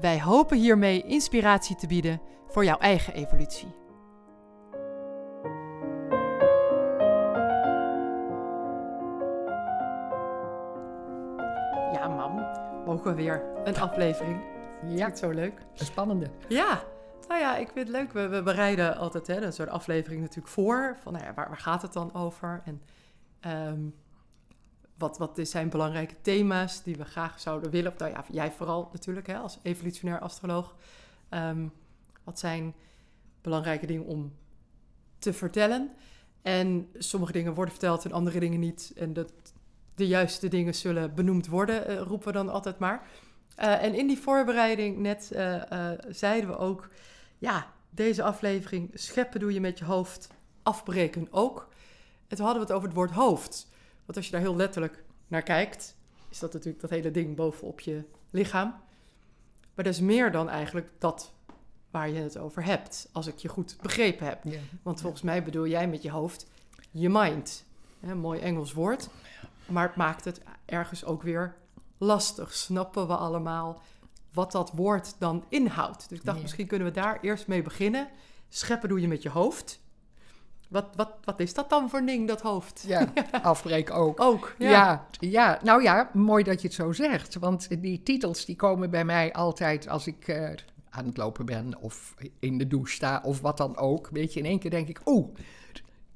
Wij hopen hiermee inspiratie te bieden voor jouw eigen evolutie. Ja, mam, mogen we weer een aflevering? Ja, het zo leuk. een spannende. Ja, nou ja, ik vind het leuk. We, we bereiden altijd hè, een soort aflevering natuurlijk voor. Van nou ja, waar, waar gaat het dan over? En ehm, wat, wat zijn belangrijke thema's die we graag zouden willen? Nou ja, jij vooral natuurlijk hè, als evolutionair astroloog. Ehm, wat zijn belangrijke dingen om te vertellen? En sommige dingen worden verteld en andere dingen niet. En dat de juiste dingen zullen benoemd worden, eh, roepen we dan altijd maar. Uh, en in die voorbereiding net uh, zeiden we ook... ja, deze aflevering scheppen doe je met je hoofd, afbreken ook. En toen hadden we het over het woord hoofd. Want als je daar heel letterlijk naar kijkt... is dat natuurlijk dat hele ding bovenop je lichaam. Maar dat is meer dan eigenlijk dat waar je het over hebt... als ik je goed begrepen heb. Ja. Want volgens mij bedoel jij met je hoofd je mind. Een mooi Engels woord. Maar het maakt het ergens ook weer lastig. Snappen we allemaal wat dat woord dan inhoudt? Dus ik dacht, Ja. misschien kunnen we daar eerst mee beginnen. Scheppen doe je met je hoofd. Wat, wat, wat is dat dan voor ding, dat hoofd? Ja, afbreken ook. Ook, ja. Ja. Ja, nou ja, mooi dat je het zo zegt. Want die titels die komen bij mij altijd als ik eh, aan het lopen ben of in de douche sta of wat dan ook. Weet je, in één keer denk ik, oeh,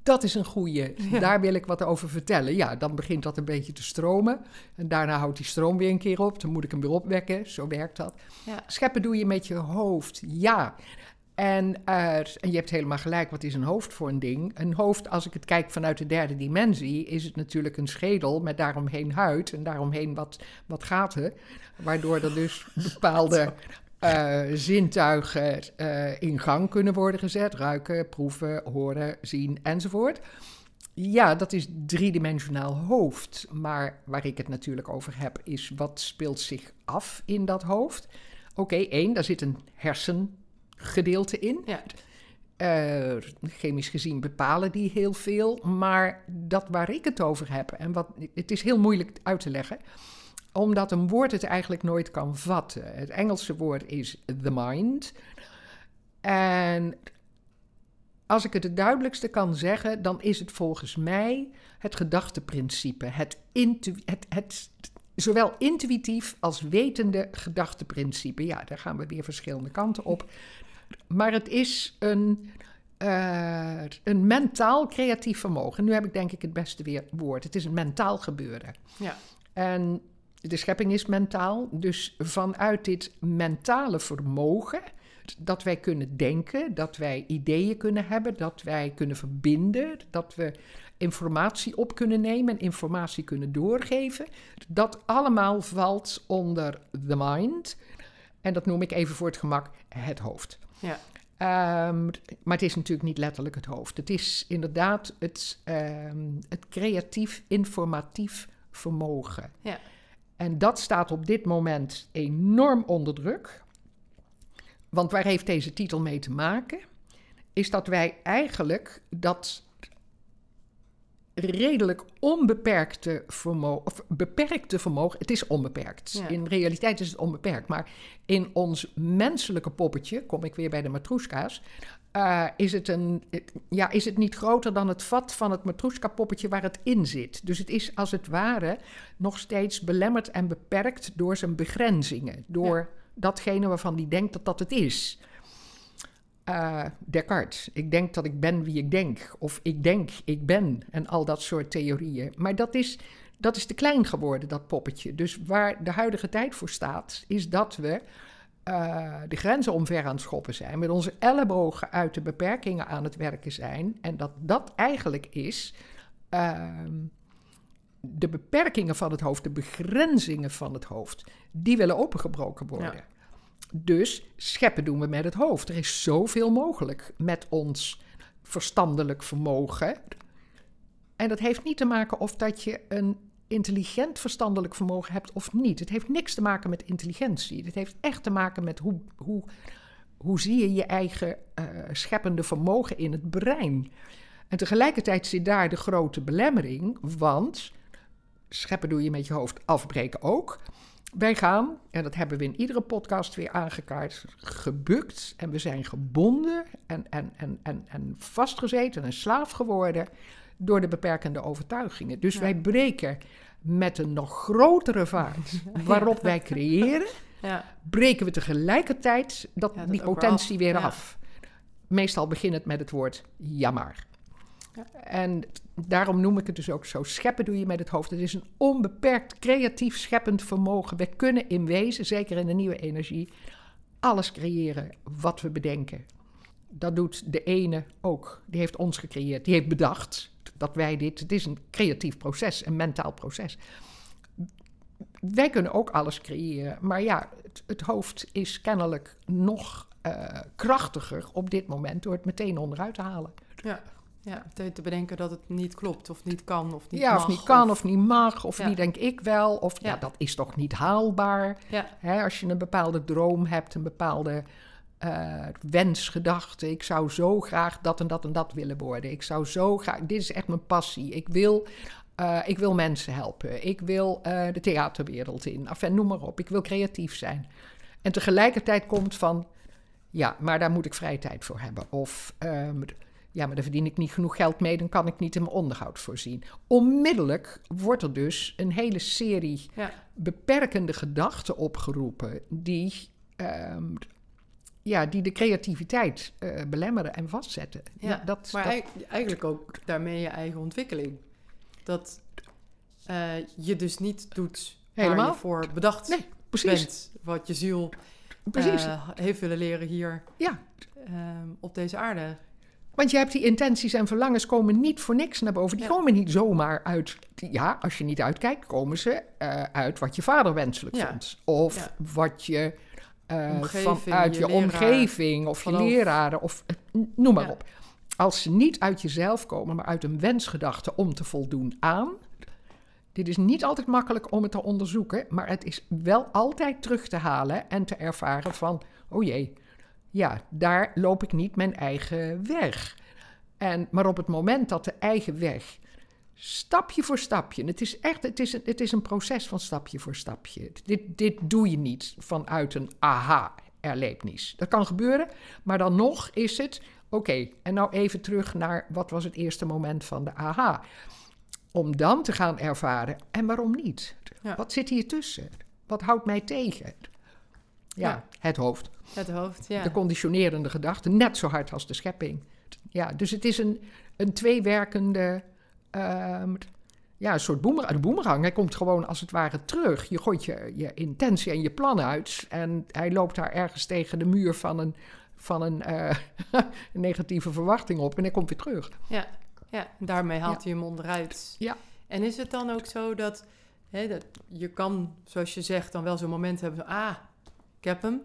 dat is een goeie. Ja. Daar wil ik wat over vertellen. Ja, dan begint dat een beetje te stromen. En daarna houdt die stroom weer een keer op. Dan moet ik hem weer opwekken. Zo werkt dat. Ja. Scheppen doe je met je hoofd, ja. En, en je hebt helemaal gelijk, wat is een hoofd voor een ding? Een hoofd, als ik het kijk vanuit de derde dimensie, is het natuurlijk een schedel met daaromheen huid en daaromheen wat, wat gaten. Waardoor er dus bepaalde eh, zintuigen eh, in gang kunnen worden gezet. Ruiken, proeven, horen, zien enzovoort. Ja, dat is driedimensionaal hoofd. Maar waar ik het natuurlijk over heb, is wat speelt zich af in dat hoofd? Oké, één, daar zit een hersengedeelte in. Ja. Eh, chemisch gezien bepalen die heel veel. Maar dat waar ik het over heb, en wat, het is heel moeilijk uit te leggen, omdat een woord het eigenlijk nooit kan vatten. Het Engelse woord is the mind. En als ik het het duidelijkste kan zeggen, dan is het volgens mij het gedachteprincipe. Het, intu het, het zowel intuïtief als wetende gedachteprincipe. Ja, daar gaan we weer verschillende kanten op. Maar het is een, eh, een mentaal creatief vermogen. Nu heb ik denk ik het beste weer woord. Het is een mentaal gebeuren. Ja. En de schepping is mentaal. Dus vanuit dit mentale vermogen dat wij kunnen denken, dat wij ideeën kunnen hebben, dat wij kunnen verbinden, dat we informatie op kunnen nemen en informatie kunnen doorgeven. Dat allemaal valt onder the mind. En dat noem ik even voor het gemak het hoofd. Ja. Ehm, maar het is natuurlijk niet letterlijk het hoofd. Het is inderdaad het, ehm, het creatief, informatief vermogen. Ja. En dat staat op dit moment enorm onder druk. Want waar heeft deze titel mee te maken? Is dat wij eigenlijk dat redelijk onbeperkte vermogen, of beperkte vermogen, het is onbeperkt. Ja. In realiteit is het onbeperkt, maar in ons menselijke poppetje, kom ik weer bij de matroeska's, eh, is, het een, ja, is het niet groter dan het vat van het matroeska-poppetje waar het in zit. Dus het is als het ware nog steeds belemmerd en beperkt door zijn begrenzingen, door datgene waarvan die denkt dat dat het is. Eh, Descartes, ik denk dat ik ben wie ik denk. Of ik denk, ik ben. En al dat soort theorieën. Maar dat is, dat is te klein geworden, dat poppetje. Dus waar de huidige tijd voor staat, is dat we eh, de grenzen omver aan het schoppen zijn. Met onze ellebogen uit de beperkingen aan het werken zijn. En dat dat eigenlijk is. ehm, de beperkingen van het hoofd, de begrenzingen van het hoofd, die willen opengebroken worden. Ja. Dus scheppen doen we met het hoofd. Er is zoveel mogelijk met ons verstandelijk vermogen. En dat heeft niet te maken of dat je een intelligent verstandelijk vermogen hebt of niet. Het heeft niks te maken met intelligentie. Het heeft echt te maken met hoe, hoe, hoe zie je je eigen uh, scheppende vermogen in het brein. En tegelijkertijd zit daar de grote belemmering, want scheppen doe je met je hoofd, afbreken ook. Wij gaan, en dat hebben we in iedere podcast weer aangekaart, gebukt en we zijn gebonden en, en, en, en, en vastgezeten en slaaf geworden door de beperkende overtuigingen. Dus wij breken met een nog grotere vaart waarop wij creëren, ja. breken we tegelijkertijd dat, die potentie weer af. Meestal begint het met het woord jammer. En daarom noem ik het dus ook zo. Scheppen doe je met het hoofd. Het is een onbeperkt creatief scheppend vermogen. We kunnen in wezen, zeker in de nieuwe energie, alles creëren wat we bedenken. Dat doet de ene ook. Die heeft ons gecreëerd. Die heeft bedacht dat wij dit. Het is een creatief proces, een mentaal proces. Wij kunnen ook alles creëren. Maar ja, het, het hoofd is kennelijk nog uh, krachtiger op dit moment door het meteen onderuit te halen. Ja. Ja, te, te bedenken dat het niet klopt of niet kan of niet ja, mag. of niet kan of, niet mag of niet denk ik wel. Of ja. dat is toch niet haalbaar. Ja. Hè, als je een bepaalde droom hebt, een bepaalde uh, wensgedachte. Ik zou zo graag dat en dat en dat willen worden. Ik zou zo graag, dit is echt mijn passie. Ik wil, uh, ik wil mensen helpen. Ik wil uh, de theaterwereld in. Enfin, noem maar op. Ik wil creatief zijn. En tegelijkertijd komt van, ja, maar daar moet ik vrije tijd voor hebben. Of... Ja, maar daar verdien ik niet genoeg geld mee, dan kan ik niet in mijn onderhoud voorzien. Onmiddellijk wordt er dus een hele serie ja. beperkende gedachten opgeroepen die, um, ja, die de creativiteit uh, belemmeren en vastzetten. Ja, ja dat, maar dat... eigenlijk ook daarmee je eigen ontwikkeling. Dat uh, je dus niet doet Helemaal. waar je voor bedacht nee, precies. bent. Wat je ziel precies. Uh, heeft willen leren hier ja. um, op deze aarde. Want je hebt die intenties en verlangens komen niet voor niks naar boven. Die ja. komen niet zomaar uit. Ja, als je niet uitkijkt, komen ze uh, uit wat je vader wenselijk ja. vond. Of ja. wat je uh, omgeving, vanuit je, je omgeving of je leraren of noem maar op. Als ze niet uit jezelf komen, maar uit een wensgedachte om te voldoen aan. Dit is niet altijd makkelijk om het te onderzoeken, maar het is wel altijd terug te halen en te ervaren van, oh jee, ja, daar loop ik niet mijn eigen weg. En, maar op het moment dat de eigen weg, stapje voor stapje, het is echt het is een, het is een proces van stapje voor stapje. Dit, dit doe je niet vanuit een aha-erlevenis. Dat kan gebeuren, maar dan nog is het, oké, en nou even terug naar wat was het eerste moment van de aha. Om dan te gaan ervaren, en waarom niet? Ja. Wat zit hier tussen? Wat houdt mij tegen? Ja, Ja. het hoofd. Het hoofd, ja. De conditionerende gedachte, net zo hard als de schepping. Ja, dus het is een, een tweewerkende, ehm, ja, een soort boemerang. De boemerang, hij komt gewoon als het ware terug. Je gooit je, je intentie en je plan uit en hij loopt daar ergens tegen de muur van een, van een eh, negatieve verwachting op en hij komt weer terug. Ja, ja. daarmee haalt hij hem onderuit. Ja. En is het dan ook zo dat, hè, dat je kan, zoals je zegt, dan wel zo'n moment hebben van, ah, ik heb hem.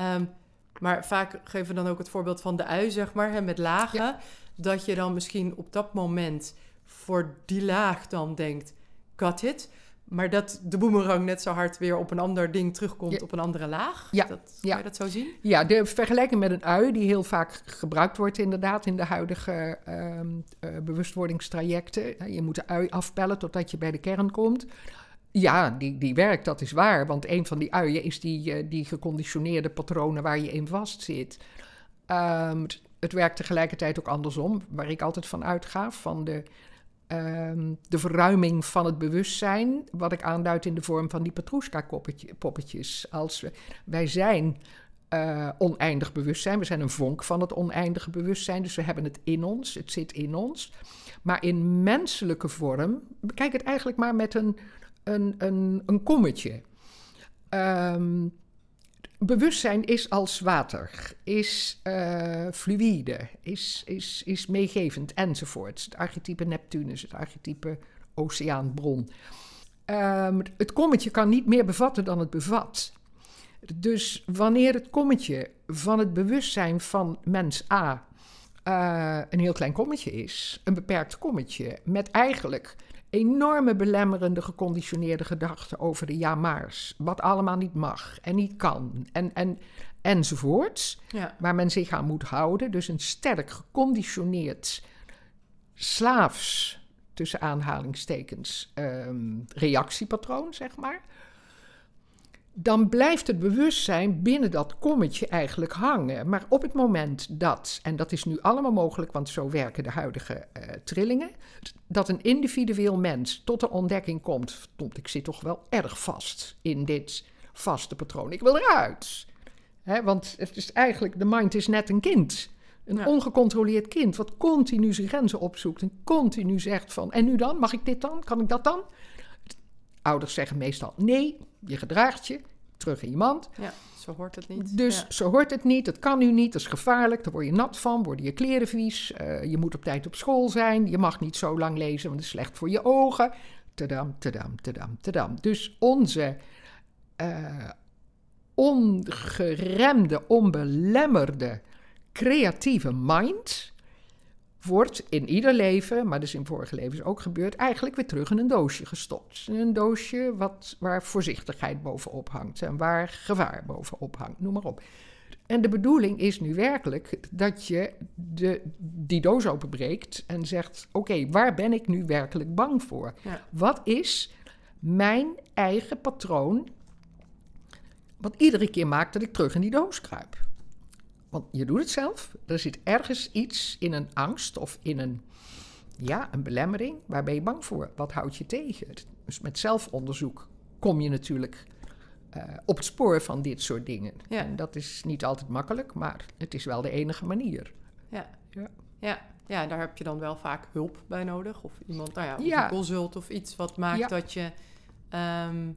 Um, maar vaak geven we dan ook het voorbeeld van de ui, zeg maar, hè, met lagen. Ja. Dat je dan misschien op dat moment voor die laag dan denkt, got it. Maar dat de boemerang net zo hard weer op een ander ding terugkomt, Ja. op een andere laag. Ja, Dat, ja. Kan je dat zo zien? Ja, de vergelijking met een ui, die heel vaak gebruikt wordt inderdaad in de huidige ehm, eh, bewustwordingstrajecten. Je moet de ui afpellen totdat je bij de kern komt. Ja, die, die werkt, dat is waar. Want een van die uien is die, eh, die geconditioneerde patronen waar je in vastzit. Ehm, het, werkt tegelijkertijd ook andersom, waar ik altijd van uitga, van de, ehm, de verruiming van het bewustzijn, wat ik aanduid in de vorm van die Petrushka-poppetjes. Als wij zijn eh, oneindig bewustzijn, we zijn een vonk van het oneindige bewustzijn, dus we hebben het in ons, het zit in ons. Maar in menselijke vorm, bekijk het eigenlijk maar met een, een, een, een kommetje. Ehm, bewustzijn is als water, is eh, fluïde, is, is, is meegevend enzovoort. Het archetype Neptunus, het archetype oceaanbron. Ehm, het kommetje kan niet meer bevatten dan het bevat. Dus wanneer het kommetje van het bewustzijn van mens A eh, een heel klein kommetje is, een beperkt kommetje, met eigenlijk enorme belemmerende, geconditioneerde gedachten over de ja-maars, wat allemaal niet mag en niet kan en, en, enzovoorts, Ja. waar men zich aan moet houden. Dus een sterk geconditioneerd, slaafs, tussen aanhalingstekens, ehm, reactiepatroon, zeg maar. Dan blijft het bewustzijn binnen dat kommetje eigenlijk hangen. Maar op het moment dat, en dat is nu allemaal mogelijk, want zo werken de huidige eh, trillingen, dat een individueel mens tot de ontdekking komt: verdomd, ik zit toch wel erg vast in dit vaste patroon. Ik wil eruit. Hè, want het is eigenlijk, de mind is net een kind. Een Ja. ongecontroleerd kind wat continu zijn grenzen opzoekt en continu zegt van, en nu dan? Mag ik dit dan? Kan ik dat dan? Ouders zeggen meestal nee, je gedraagt je, terug in je mand. ja, zo hoort het niet. Dus Ja. zo hoort het niet, het kan nu niet, dat is gevaarlijk, daar word je nat van, worden je kleren vies, eh, je moet op tijd op school zijn, je mag niet zo lang lezen, want het is slecht voor je ogen. Tadam, tadam, tadam, tadam. Dus onze eh, ongeremde, onbelemmerde, creatieve mind wordt in ieder leven, maar dus in vorige levens ook gebeurd, eigenlijk weer terug in een doosje gestopt. Een doosje wat, waar voorzichtigheid bovenop hangt en waar gevaar bovenop hangt, noem maar op. En de bedoeling is nu werkelijk dat je de, die doos openbreekt en zegt: Oké, waar ben ik nu werkelijk bang voor? Ja. Wat is mijn eigen patroon, wat iedere keer maakt dat ik terug in die doos kruip? Want je doet het zelf. Er zit ergens iets in een angst of in een, ja, een belemmering. Waar ben je bang voor? Wat houdt je tegen? Dus met zelfonderzoek kom je natuurlijk eh, op het spoor van dit soort dingen. Ja. En dat is niet altijd makkelijk, maar het is wel de enige manier. Ja. Ja. Ja. ja, daar heb je dan wel vaak hulp bij nodig. Of iemand, nou ja, of Ja. een consult of iets wat maakt dat je ehm,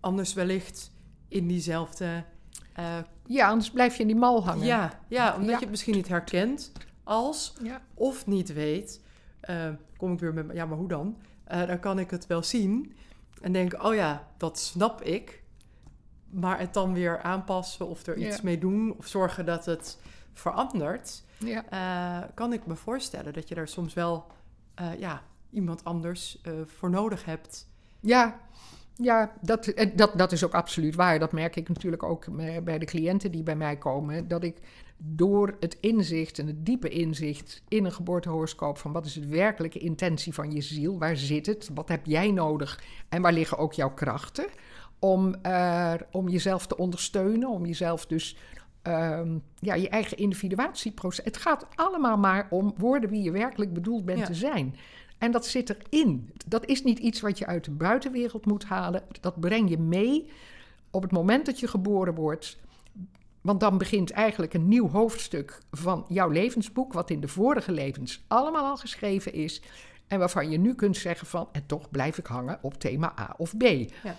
anders wellicht in diezelfde... eh, Ja, anders blijf je in die mal hangen. ja, ja, omdat Ja. je het misschien niet herkent als ja. of niet weet. eh, kom ik weer met, ja, maar hoe dan? Eh, dan kan ik het wel zien en denken, oh ja, dat snap ik. Maar het dan weer aanpassen of er iets Ja. mee doen of zorgen dat het verandert. ja. eh, kan ik me voorstellen dat je daar soms wel ja, iemand anders voor nodig hebt. Ja, ja dat, eh, dat, dat is ook absoluut waar. Dat merk ik natuurlijk ook eh, bij de cliënten die bij mij komen. Dat ik door het inzicht en het diepe inzicht in een geboortehoroscoop... van wat is de werkelijke intentie van je ziel, waar zit het, wat heb jij nodig... en waar liggen ook jouw krachten... om, om jezelf te ondersteunen, om jezelf dus... ehm, ja, je eigen individuatieproces. Het gaat allemaal maar om worden wie je werkelijk bedoeld bent Ja. te zijn. En dat zit erin. Dat is niet iets wat je uit de buitenwereld moet halen. Dat breng je mee op het moment dat je geboren wordt. Want dan begint eigenlijk een nieuw hoofdstuk van jouw levensboek, wat in de vorige levens allemaal al geschreven is. En waarvan je nu kunt zeggen van, en toch blijf ik hangen op thema A of B. Ja.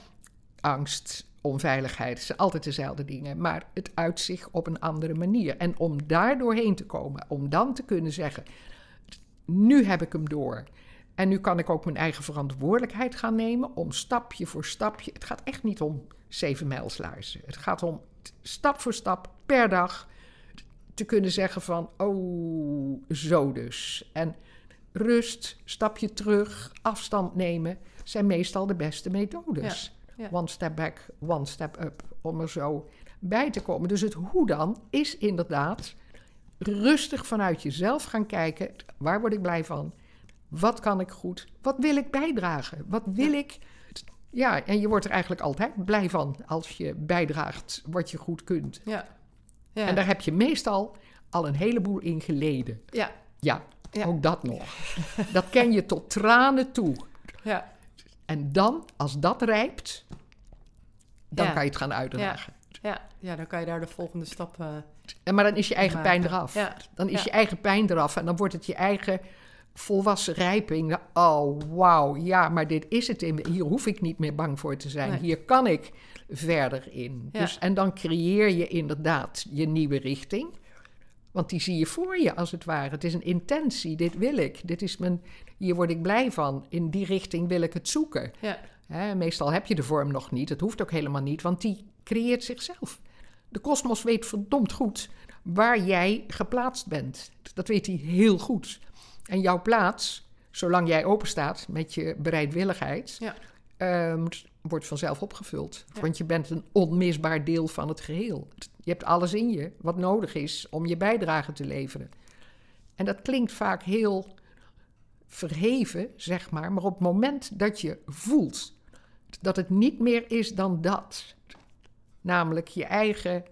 Angst, onveiligheid, het zijn altijd dezelfde dingen, maar het uit zich op een andere manier. En om daar doorheen te komen, om dan te kunnen zeggen, nu heb ik hem door. En nu kan ik ook mijn eigen verantwoordelijkheid gaan nemen om stapje voor stapje. Het gaat echt niet om zeven mijlslaarzen. Het gaat om stap voor stap per dag te kunnen zeggen van, oh, zo dus. En rust, stapje terug, afstand nemen zijn meestal de beste methodes. Ja, ja. One step back, one step up, om er zo bij te komen. Dus het hoe dan is inderdaad rustig vanuit jezelf gaan kijken. Waar word ik blij van? Wat kan ik goed? Wat wil ik bijdragen? Wat wil ik? Ja, en je wordt er eigenlijk altijd blij van als je bijdraagt wat je goed kunt. Ja. Ja. En daar heb je meestal al een heleboel in geleden. ja. Ja, Ja. ook dat nog. Dat ken je tot tranen toe. Ja. En dan, als dat rijpt, dan kan je het gaan uitdragen. Ja. ja, dan kan je daar de volgende stap... eh, En maar dan is je eigen maken. pijn eraf. Ja. Dan is je eigen pijn eraf en dan wordt het je eigen volwassen rijping. Oh, wauw, ja, maar dit is het. Hier hoef ik niet meer bang voor te zijn. Nee. Hier kan ik verder in. Ja. Dus, en dan creëer je inderdaad je nieuwe richting. Want die zie je voor je, als het ware. Het is een intentie. Dit wil ik. Dit is mijn, hier word ik blij van. In die richting wil ik het zoeken. ja. Meestal heb je de vorm nog niet, dat hoeft ook helemaal niet, want die creëert zichzelf. De kosmos weet verdomd goed waar jij geplaatst bent. Dat weet hij heel goed. En jouw plaats, zolang jij open staat met je bereidwilligheid, Ja. ehm, wordt vanzelf opgevuld. Ja. Want je bent een onmisbaar deel van het geheel. Je hebt alles in je wat nodig is om je bijdrage te leveren. En dat klinkt vaak heel verheven, zeg maar, maar op het moment dat je voelt dat het niet meer is dan dat, namelijk je eigen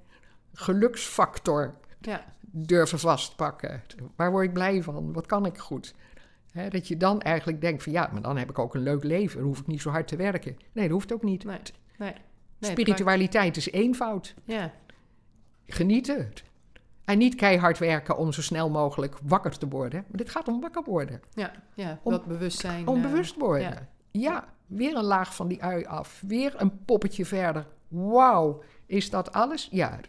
geluksfactor Ja, durven vastpakken. Waar word ik blij van? Wat kan ik goed? Dat je dan eigenlijk denkt van ja, maar dan heb ik ook een leuk leven. Dan hoef ik niet zo hard te werken. Nee, dat hoeft ook niet. nee. nee. nee Spiritualiteit is eenvoud. Ja, Genieten. En niet keihard werken om zo snel mogelijk wakker te worden. Maar dit gaat om wakker worden. ja, ja. Om- wat bewustzijn. Om eh, bewust worden. ja. Ja. weer een laag van die ui af. Weer een poppetje verder. Wauw, is dat alles? Ja,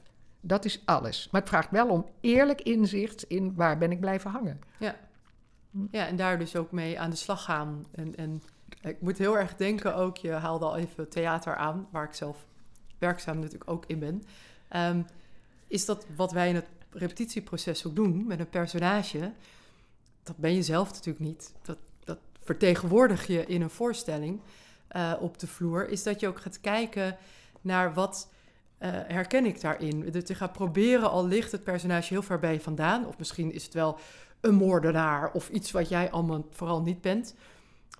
dat is alles. Maar het vraagt wel om eerlijk inzicht in waar ben ik blijven hangen. Ja. ja, en daar dus ook mee aan de slag gaan. En, en ik moet heel erg denken ook, je haalde al even theater aan, waar ik zelf werkzaam natuurlijk ook in ben. Ehm, is dat wat wij in het repetitieproces ook doen met een personage, dat ben je zelf natuurlijk niet. Dat, dat vertegenwoordig je in een voorstelling eh, op de vloer, is dat je ook gaat kijken naar wat eh, herken ik daarin. Dat je gaat proberen, al ligt het personage heel ver bij je vandaan, of misschien is het wel een moordenaar of iets wat jij allemaal vooral niet bent.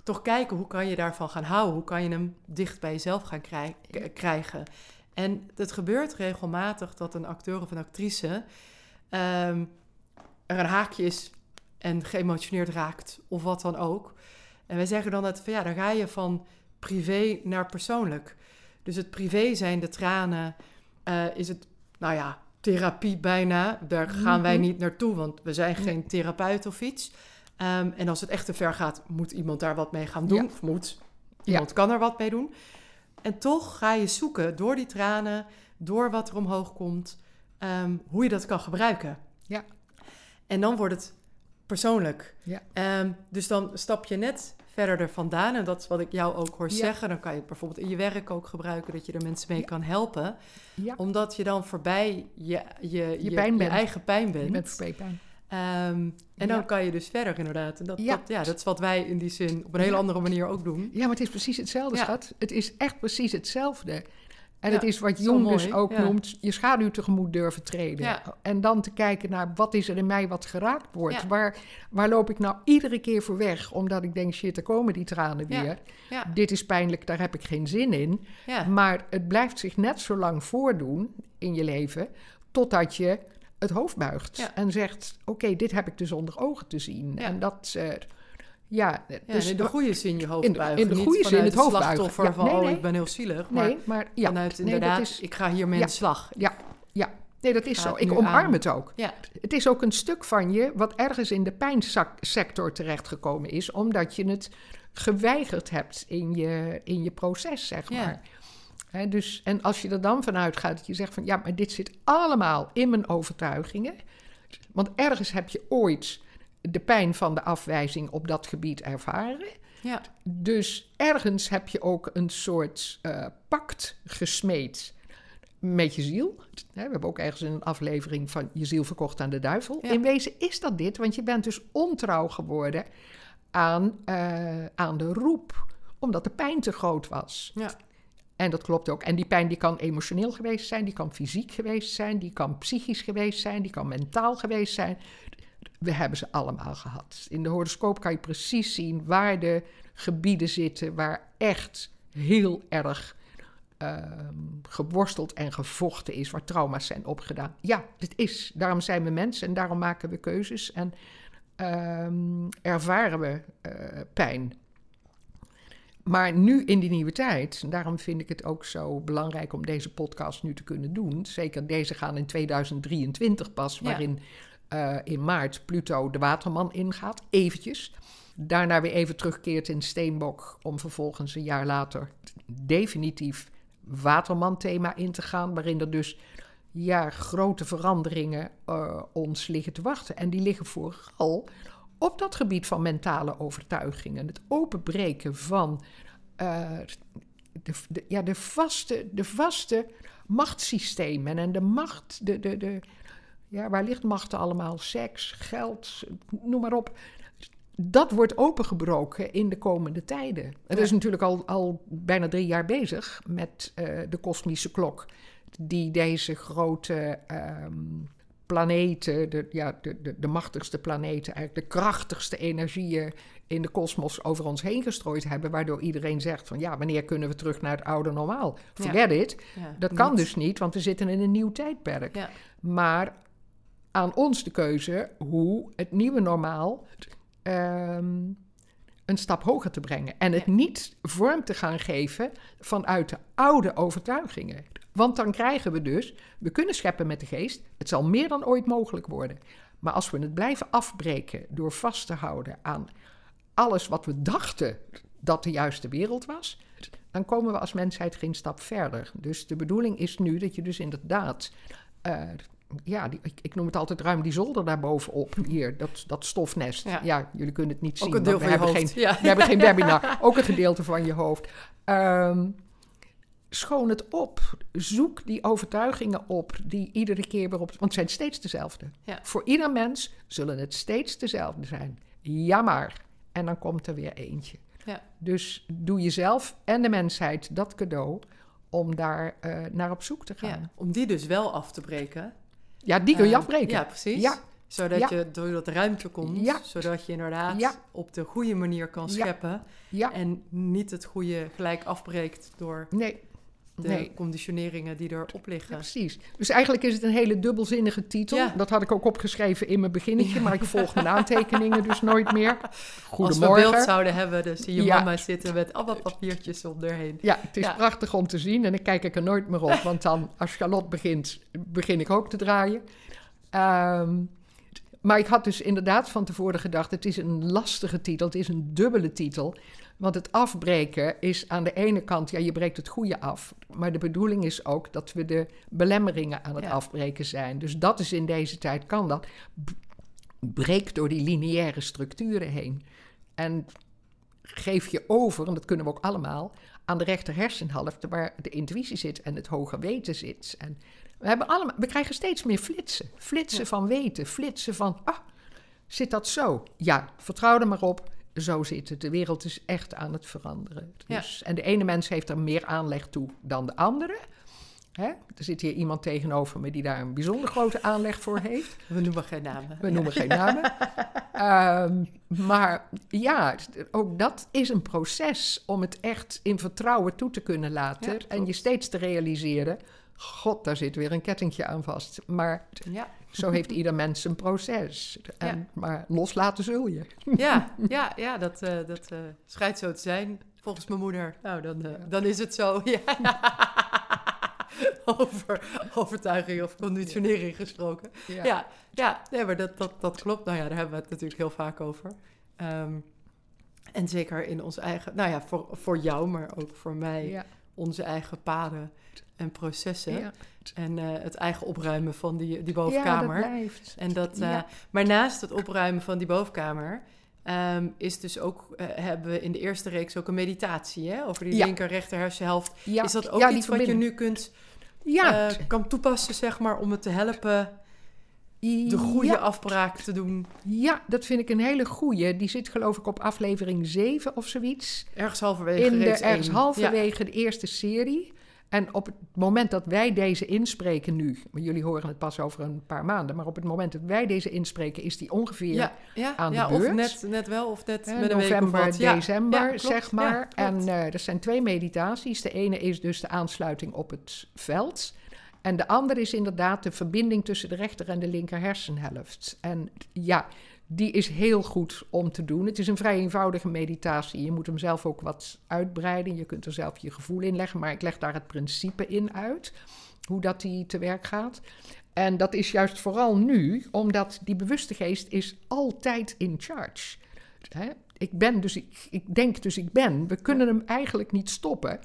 Toch kijken hoe kan je daarvan gaan houden, hoe kan je hem dicht bij jezelf gaan krij- krijgen. En het gebeurt regelmatig dat een acteur of een actrice ehm, er een haakje is en geëmotioneerd raakt of wat dan ook. En wij zeggen dan dat van ja, dan ga je van privé naar persoonlijk. Dus het privé zijn de tranen, eh, is het, nou ja, therapie bijna. Daar gaan wij Mhm. niet naartoe, want we zijn geen therapeut of iets. Ehm, en als het echt te ver gaat, moet iemand daar wat mee gaan doen. Ja. Of moet, iemand kan er wat mee doen. En toch ga je zoeken door die tranen, door wat er omhoog komt, ehm, hoe je dat kan gebruiken. Ja. En dan wordt het persoonlijk. Ja. Ehm, dus dan stap je net verder er vandaan. En dat is wat ik jou ook hoor Ja. zeggen. Dan kan je het bijvoorbeeld in je werk ook gebruiken, dat je er mensen mee Ja. kan helpen. Omdat je dan voorbij je, je, je, pijn je bent. eigen pijn je bent. bent verpijn. Ehm, en dan kan je dus verder inderdaad. En dat, Ja. Dat, ja, dat is wat wij in die zin op een hele andere manier ook doen. Ja, maar het is precies hetzelfde, schat. Het is echt precies hetzelfde. En Ja, het is wat Jung dus ook ja. noemt, je schaduw tegemoet durven treden. Ja. En dan te kijken naar wat is er in mij wat geraakt wordt. Waar, waar loop ik nou iedere keer voor weg? Omdat ik denk, shit, er komen die tranen weer. Dit is pijnlijk, daar heb ik geen zin in. Maar het blijft zich net zo lang voordoen in je leven... totdat je het hoofd buigt en zegt... oké, dit heb ik dus onder ogen te zien. En dat... ja, dus in de goede zin je hoofd in buigen. in de goede zin het hoofd buigen. slachtoffer Ja, van, nee, oh, nee. ik ben heel zielig. Maar Nee, maar ja. vanuit inderdaad, is, ik ga hier mee aan de slag. ja, ja. Nee, dat is zo. Ik omarm aan. het ook. Ja, Het is ook een stuk van je wat ergens in de pijnsector terechtgekomen is, omdat je het geweigerd hebt in je, in je proces, zeg maar. Dus, en als je er dan vanuit gaat dat je zegt van ja, maar dit zit allemaal in mijn overtuigingen. Want ergens heb je ooit de pijn van de afwijzing op dat gebied ervaren. ja, Dus ergens heb je ook een soort eh, pact gesmeed met je ziel. We hebben ook ergens een aflevering van je ziel verkocht aan de duivel. Ja. In wezen is dat dit, want je bent dus ontrouw geworden aan, eh, aan de roep, omdat de pijn te groot was. ja. En dat klopt ook. En die pijn die kan emotioneel geweest zijn, die kan fysiek geweest zijn, die kan psychisch geweest zijn, die kan mentaal geweest zijn. We hebben ze allemaal gehad. In de horoscoop kan je precies zien waar de gebieden zitten waar echt heel erg ehm, geworsteld en gevochten is, waar trauma's zijn opgedaan. Ja, dit is. Daarom zijn we mensen en daarom maken we keuzes en ehm, ervaren we eh, pijn. Maar nu in die nieuwe tijd, en daarom vind ik het ook zo belangrijk om deze podcast nu te kunnen doen. Zeker deze gaan in 2023 pas, Ja. Eh, in maart Pluto de waterman ingaat, eventjes. Daarna weer even terugkeert in Steenbok om vervolgens een jaar later definitief waterman-thema in te gaan, waarin er dus ja, grote veranderingen eh, ons liggen te wachten. En die liggen vooral op dat gebied van mentale overtuigingen. Het openbreken van eh, de, de- ja, de, vaste, de vaste machtssystemen en de macht, de, de, de, ja, waar ligt macht allemaal? Seks, geld, noem maar op. Dat wordt opengebroken in de komende tijden. Het is natuurlijk al, al bijna drie jaar bezig met eh, de kosmische klok, die deze grote ehm, planeten, de, ja, de, de, de machtigste planeten, eigenlijk de krachtigste energieën in de kosmos over ons heen gestrooid hebben, waardoor iedereen zegt van ja, wanneer kunnen we terug naar het oude normaal? Ja. Forget it. Ja, Dat kan niet. dus niet, want we zitten in een nieuw tijdperk. Ja. Maar aan ons de keuze hoe het nieuwe normaal ehm, een stap hoger te brengen. En het niet vorm te gaan geven vanuit de oude overtuigingen. Want dan krijgen we dus, we kunnen scheppen met de geest, het zal meer dan ooit mogelijk worden. Maar als we het blijven afbreken door vast te houden aan alles wat we dachten dat de juiste wereld was, dan komen we als mensheid geen stap verder. Dus de bedoeling is nu dat je dus inderdaad, eh, ja, die, ik, ik noem het altijd ruim die zolder daarbovenop, hier, dat, dat stofnest. Ja. Ja. jullie kunnen het niet zien, Ook een deel we hebben hoofd. geen ja. we hebben geen webinar, ook een gedeelte van je hoofd. Ehm, schoon het op. Zoek die overtuigingen op die iedere keer weer op... Want het zijn steeds dezelfde. Ja. Voor ieder mens zullen het steeds dezelfde zijn. Ja maar. En dan komt er weer eentje. Ja. Dus doe jezelf en de mensheid dat cadeau om daar eh, naar op zoek te gaan. Om die dus wel af te breken. Die kun je Eh, afbreken. Ja, precies. Ja. Zodat Ja. je door dat ruimte komt, Ja. zodat je inderdaad Ja. op de goede manier kan Ja. scheppen. Ja, En niet het goede gelijk afbreekt door nee. De Nee. conditioneringen die erop Ja, liggen. precies. Dus eigenlijk is het een hele dubbelzinnige titel. Ja. Dat had ik ook opgeschreven in mijn beginnetje, Ja. maar ik volg mijn aantekeningen dus nooit meer. Als we Goedemorgen. beeld zouden hebben, dan zie je mama zitten met allemaal papiertjes om erheen. Ja, het is prachtig om te zien en dan kijk ik er nooit meer op, want dan als Charlotte begint, begin ik ook te draaien. Ehm, maar ik had dus inderdaad van tevoren gedacht, het is een lastige titel, het is een dubbele titel. Want het afbreken is aan de ene kant, ja, je breekt het goede af. Maar de bedoeling is ook dat we de belemmeringen aan het Ja. afbreken zijn. Dus dat is in deze tijd, kan dat. Breek door die lineaire structuren heen. En geef je over, en dat kunnen we ook allemaal, aan de rechter hersenhelft waar de intuïtie zit en het hoger weten zit. En we, hebben allemaal, we krijgen steeds meer flitsen. Flitsen Ja. van weten, flitsen van, ah, zit dat zo? Ja, vertrouw er maar op. Zo zit het. De wereld is echt aan het veranderen. Ja. Dus, En de ene mens heeft er meer aanleg toe dan de andere. Hè? Er zit hier iemand tegenover me die daar een bijzonder grote aanleg voor heeft. We noemen geen namen. We noemen geen namen. Ehm, maar ja, ook dat is een proces om het echt in vertrouwen toe te kunnen laten. Ja, en je steeds te realiseren: God, daar zit weer een kettingje aan vast. Maar Ja, zo heeft ieder mens een proces. En, Maar loslaten zul je. ja, ja, ja dat, eh, dat eh, schijnt zo te zijn. Volgens mijn moeder. Nou, dan, eh, dan is het zo. Ja. Over overtuiging of conditionering gesproken. Ja, ja, nee, maar dat, dat, dat klopt. Nou ja, daar hebben we het natuurlijk heel vaak over. Ehm, en zeker in ons eigen, nou ja, voor, voor jou, maar ook voor mij, onze eigen paden en processen. ja. En eh, het eigen opruimen van die, die Ja, bovenkamer. dat blijft. En dat, Ja. Maar naast het opruimen van die bovenkamer... ehm, is dus ook, eh, hebben we in de eerste reeks ook een meditatie hè, over die Ja. linker rechter hersenhelft. Ja, is dat ook ja, iets wat je nu kunt, Ja, kan toepassen, zeg maar, om het te helpen de goede ja, afbraak te doen? ja, dat vind ik een hele goeie. Die zit geloof ik op aflevering 7 of zoiets. Ergens halverwege in de, ergens halverwege de eerste serie. En op het moment dat wij deze inspreken nu, maar jullie horen het pas over een paar maanden, maar op het moment dat wij deze inspreken, is die ongeveer Ja, ja, aan de ja of net, net wel, of net hè, met een week november, wat. Ja, december, klopt. zeg maar. En eh er zijn twee meditaties. De ene is dus de aansluiting op het veld. En de andere is inderdaad de verbinding tussen de rechter en de linker hersenhelft. En ja, die is heel goed om te doen. Het is een vrij eenvoudige meditatie. Je moet hem zelf ook wat uitbreiden. Je kunt er zelf je gevoel in leggen, maar ik leg daar het principe in uit. Hoe dat die te werk gaat. En dat is juist vooral nu, omdat die bewuste geest is altijd in charge. Hè? Ik ben dus ik, ik denk dus ik ben. We kunnen hem eigenlijk niet stoppen.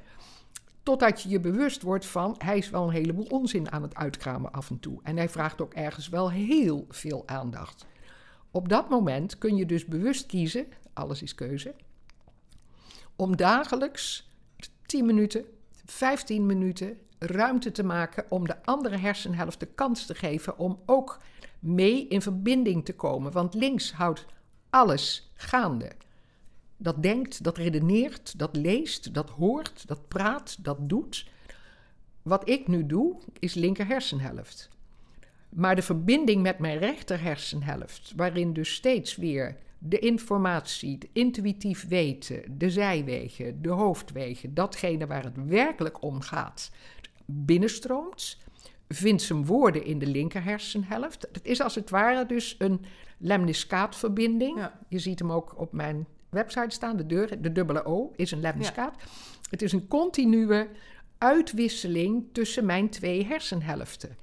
Totdat je je bewust wordt van, hij is wel een heleboel onzin aan het uitkramen af en toe. En hij vraagt ook ergens wel heel veel aandacht. Op dat moment kun je dus bewust kiezen, alles is keuze, om dagelijks 10 minuten, 15 minuten ruimte te maken om de andere hersenhelft de kans te geven om ook mee in verbinding te komen. Want links houdt alles gaande. Dat denkt, dat redeneert, dat leest, dat hoort, dat praat, dat doet. Wat ik nu doe, is linker hersenhelft. Maar de verbinding met mijn rechter hersenhelft, waarin dus steeds weer de informatie, het intuïtief weten, de zijwegen, de hoofdwegen, datgene waar het werkelijk om gaat, binnenstroomt, vindt zijn woorden in de linker hersenhelft. Het is als het ware dus een lemniscaatverbinding. Ja. Je ziet hem ook op mijn website staan, de, deur, de dubbele O is een lemniscaat. Het is een continue uitwisseling tussen mijn twee hersenhelften.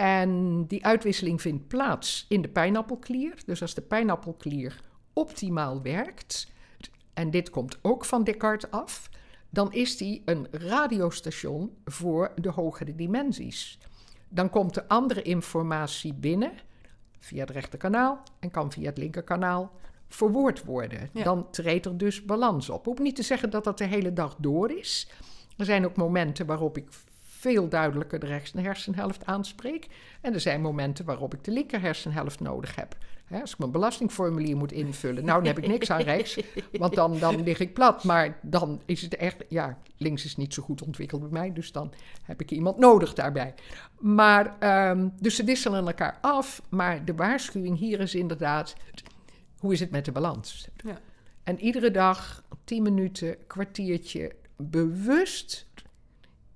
En die uitwisseling vindt plaats in de pijnappelklier. Dus als de pijnappelklier optimaal werkt, en dit komt ook van Descartes af, dan is die een radiostation voor de hogere dimensies. Dan komt de andere informatie binnen via het rechterkanaal en kan via het linkerkanaal verwoord worden. Ja. Dan treedt er dus balans op. Hoeft niet te zeggen dat dat de hele dag door is. Er zijn ook momenten waarop ik veel duidelijker de rechts hersenhelft aanspreek. En er zijn momenten waarop ik de linker hersenhelft nodig heb. Als ik mijn belastingformulier moet invullen, nou dan heb ik niks aan rechts, want dan, dan lig ik plat. Maar dan is het echt, ja, links is niet zo goed ontwikkeld bij mij, dus dan heb ik iemand nodig daarbij. Maar, ehm, dus ze wisselen elkaar af, maar de waarschuwing hier is inderdaad, hoe is het met de balans? Ja. En iedere dag, 10 minuten, kwartiertje, bewust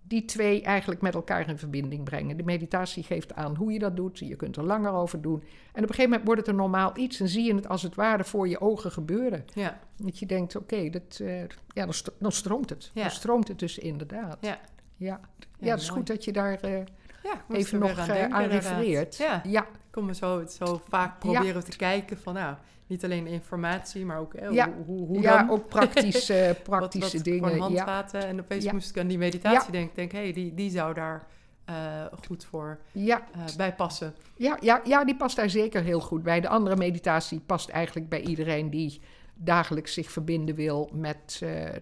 die twee eigenlijk met elkaar in verbinding brengen. De meditatie geeft aan hoe je dat doet. Je kunt er langer over doen. En op een gegeven moment wordt het een normaal iets en zie je het als het ware voor je ogen gebeuren. Ja, Dat je denkt, oké, dat, eh, ja, dan, st- dan stroomt het. Ja. Dan stroomt het dus inderdaad. ja. Ja, ja, het is mooi. goed dat je daar eh, ja even nog weer eh, denken, aan refereert. Ja, ja, zo, zo vaak proberen te kijken van, nou, niet alleen informatie, maar ook eh, Ja. hoe, hoe, hoe ja dan? ook praktische, Wat- praktische wat dingen. Ja. handvaten. En opeens moest ik aan die meditatie denken. Ik denk, hé, hey, die, die zou daar eh, goed voor Ja, eh, bij passen. Ja, ja, ja, die past daar zeker heel goed bij. De andere meditatie past eigenlijk bij iedereen die dagelijks zich verbinden wil met, eh, eh,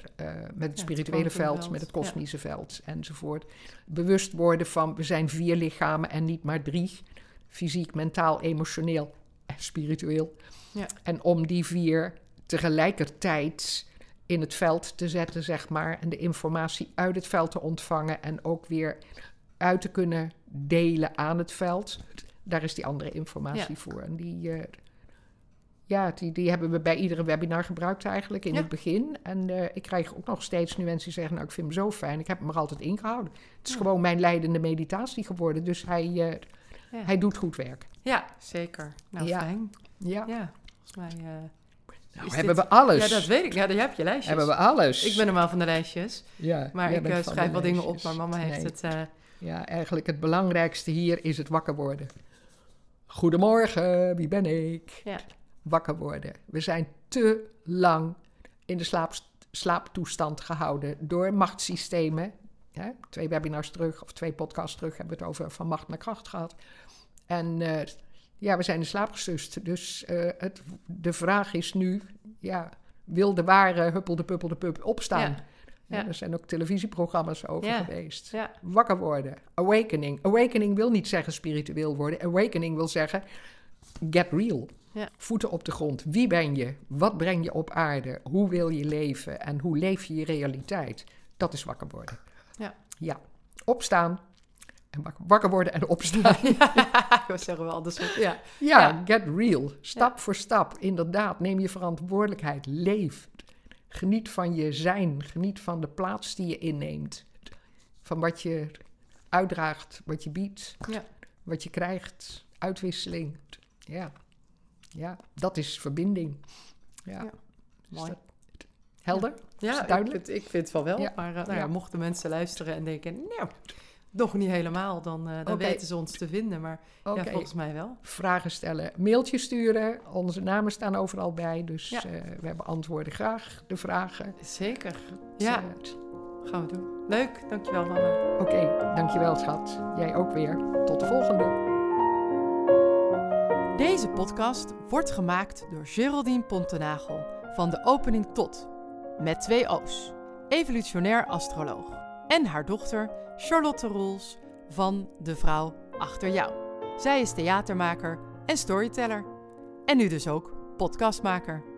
met het spirituele veld, met het ja. kosmische veld enzovoort. Bewust worden van we zijn vier lichamen en niet maar drie. Fysiek, mentaal, emotioneel en spiritueel. Ja. En om die vier tegelijkertijd in het veld te zetten, zeg maar, en de informatie uit het veld te ontvangen en ook weer uit te kunnen delen aan het veld. Daar is die andere informatie voor. En die, eh, ja, die, die hebben we bij iedere webinar gebruikt eigenlijk in Ja. het begin. En eh, ik krijg ook nog steeds nu mensen die zeggen, nou ik vind hem zo fijn. Ik heb hem er altijd ingehouden. Het is Ja. gewoon mijn leidende meditatie geworden. Dus hij, eh, Ja. hij doet goed werk. Ja, zeker. Nou, fijn. Ja, Ja, volgens mij... eh, nou hebben dit- we alles. Ja, dat weet ik. Ja, daar heb je lijstjes. hebben we alles. Ik ben normaal van de lijstjes. ja, Maar ik schrijf wel dingen op, maar mama heeft het... Ja, eigenlijk het belangrijkste hier is het wakker worden. Goedemorgen, wie ben ik? Ja. Wakker worden. We zijn te lang in de slaap, slaaptoestand gehouden door machtssystemen. Hè? Twee webinars terug of twee podcasts terug hebben we het over van macht naar kracht gehad. En eh, ja, we zijn in slaap gesust. Dus eh, het, de vraag is nu, ja, wil de ware huppel de puppel de pup opstaan? Ja. Ja, Ja. er zijn ook televisieprogramma's over Ja. geweest. Wakker worden. Awakening. Awakening wil niet zeggen spiritueel worden. Awakening wil zeggen get real. Ja. Voeten op de grond. Wie ben je? Wat breng je op aarde? Hoe wil je leven? En hoe leef je je realiteit? Dat is wakker worden. Ja. Ja. Opstaan. En wakker, worden en opstaan. we zeggen wel andersom. Ja. Ja, Ja. get real. Stap voor stap. Inderdaad, neem je verantwoordelijkheid. Leef. Geniet van je zijn. Geniet van de plaats die je inneemt. Van wat je uitdraagt, wat je biedt, Ja. wat je krijgt. Uitwisseling. Ja, ja dat is verbinding. Ja. Mooi. dat helder? Ja, ik duidelijk? vind, ik vind het wel wel. Ja. Maar eh, nou ja, mochten mensen luisteren en denken, nou, nog niet helemaal, dan, eh, dan weten ze ons te vinden. Maar ja, volgens mij wel. Vragen stellen, mailtje sturen. Onze namen staan overal bij. Dus Ja. eh, we beantwoorden graag de vragen. Zeker. Ja, gaan we doen. Leuk, dankjewel mama. Oké, dankjewel schat. Jij ook weer. Tot de volgende. Deze podcast wordt gemaakt door Geraldine Pontenagel van de opening tot, met twee O's. evolutionair astroloog. En haar dochter Charlotte Roels van De Vrouw Achter Jou. Zij is theatermaker en storyteller. En nu dus ook podcastmaker.